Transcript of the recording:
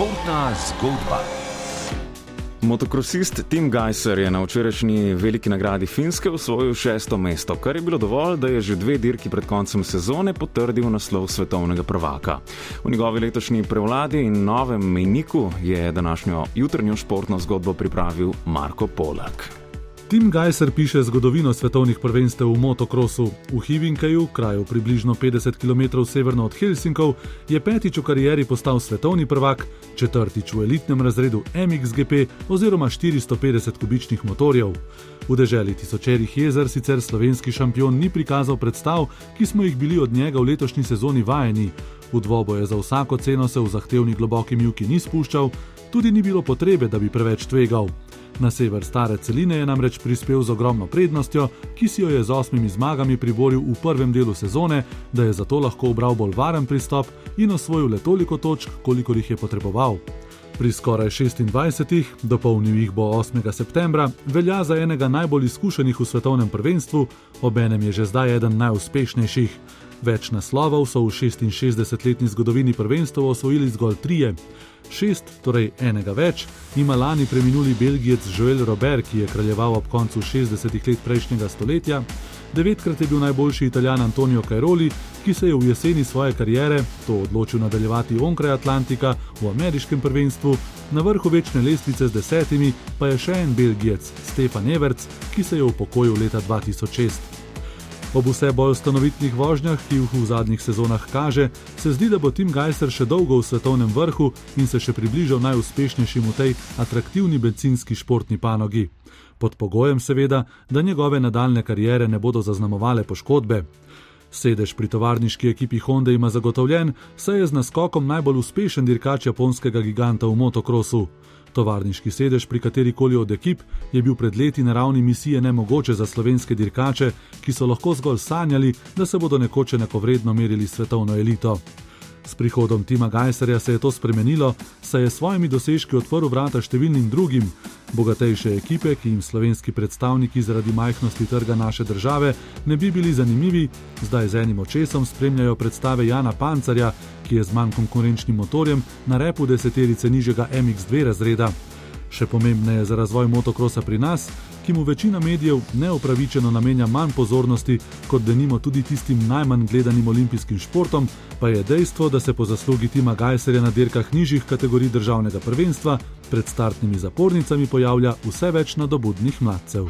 Športna zgodba. Motokrosist Tim Geiser je na včerajšnji veliki nagradi Finske osvojil šesto mesto, kar je bilo dovolj, da je že dve dirki pred koncem sezone potrdil naslov svetovnega prvaka. V njegovi letošnji prevladi in novem mejniku je današnjo jutrnjo športno zgodbo pripravil Marko Polak. Tim Geiser piše zgodovino svetovnih prvenstev v motokrosu. V Hivinkaju, kraju približno 50 km severno od Helsinkov, je petič v karieri postal svetovni prvak, četrtič v elitnem razredu MXGP oziroma 450 kubičnih motorjev. V deželi tisočerih jezer sicer slovenski šampion ni prikazal predstav, ki smo jih bili od njega v letošnji sezoni vajeni. V dvoboje za vsako ceno se v zahtevni globoki mjuki ni spuščal, tudi ni bilo potrebe, da bi preveč tvegal. Na sever stare celine je namreč prispel z ogromno prednostjo, ki si jo je z osmimi zmagami priboril v prvem delu sezone, da je zato lahko obral bolj varen pristop in osvojil le toliko točk, kolikor jih je potreboval. Pri skoraj 26, dopolnil jih bo 8. septembra, velja za enega najbolj izkušenih v svetovnem prvenstvu, obenem je že zdaj eden najuspešnejših. Več naslovov so v 66-letni zgodovini prvenstva osvojili zgolj trije. Šest, torej enega več, ima lani preminuli belgijec Joel Robert, ki je kraljeval ob koncu 60-ih let prejšnjega stoletja. Devetkrat je bil najboljši italijan Antonio Cairoli, ki se je v jeseni svoje kariere to odločil nadaljevati onkraj Atlantika v ameriškem prvenstvu, na vrhu večne lestvice z desetimi pa je še en belgijec Stefan Everts, ki se je upokojil leta 2006. Ob vse bolj stanovitnih vožnjah, ki jih v zadnjih sezonah kaže, se zdi, da bo Tim Geiser še dolgo v svetovnem vrhu in se še približal najuspešnejšim v tej atraktivni benzinski športni panogi. Pod pogojem, seveda, da njegove nadaljne karijere ne bodo zaznamovale poškodbe. Sedež pri tovarniški ekipi Honda ima zagotovljen, saj je z naskokom najbolj uspešen dirkač japonskega giganta v motokrosu. Tovarniški sedež pri kateri koli od ekip je bil pred leti na ravni misije nemogoče za slovenske dirkače, ki so lahko zgolj sanjali, da se bodo nekoč enakovredno merili s svetovno elito. S prihodom Tima Geiserja se je to spremenilo, saj je s svojimi dosežki odprl vrata številnim drugim. Bogatejše ekipe, ki jim slovenski predstavniki zaradi majhnosti trga naše države ne bi bili zanimivi, zdaj z enim očesom spremljajo predstave Jana Pancarja, ki je z manj konkurenčnim motorjem na repu deseterice nižjega MX2 razreda. Še pomembneje za razvoj motokrosa pri nas, ki mu večina medijev neopravičeno namenja manj pozornosti kot denimo tudi tistim najmanj gledanim olimpijskim športom, pa je dejstvo, da se po zaslugi Tima Geiserja na dirkah nižjih kategorij državnega prvenstva pred startnimi zapornicami pojavlja vse več nadobudnih mladcev.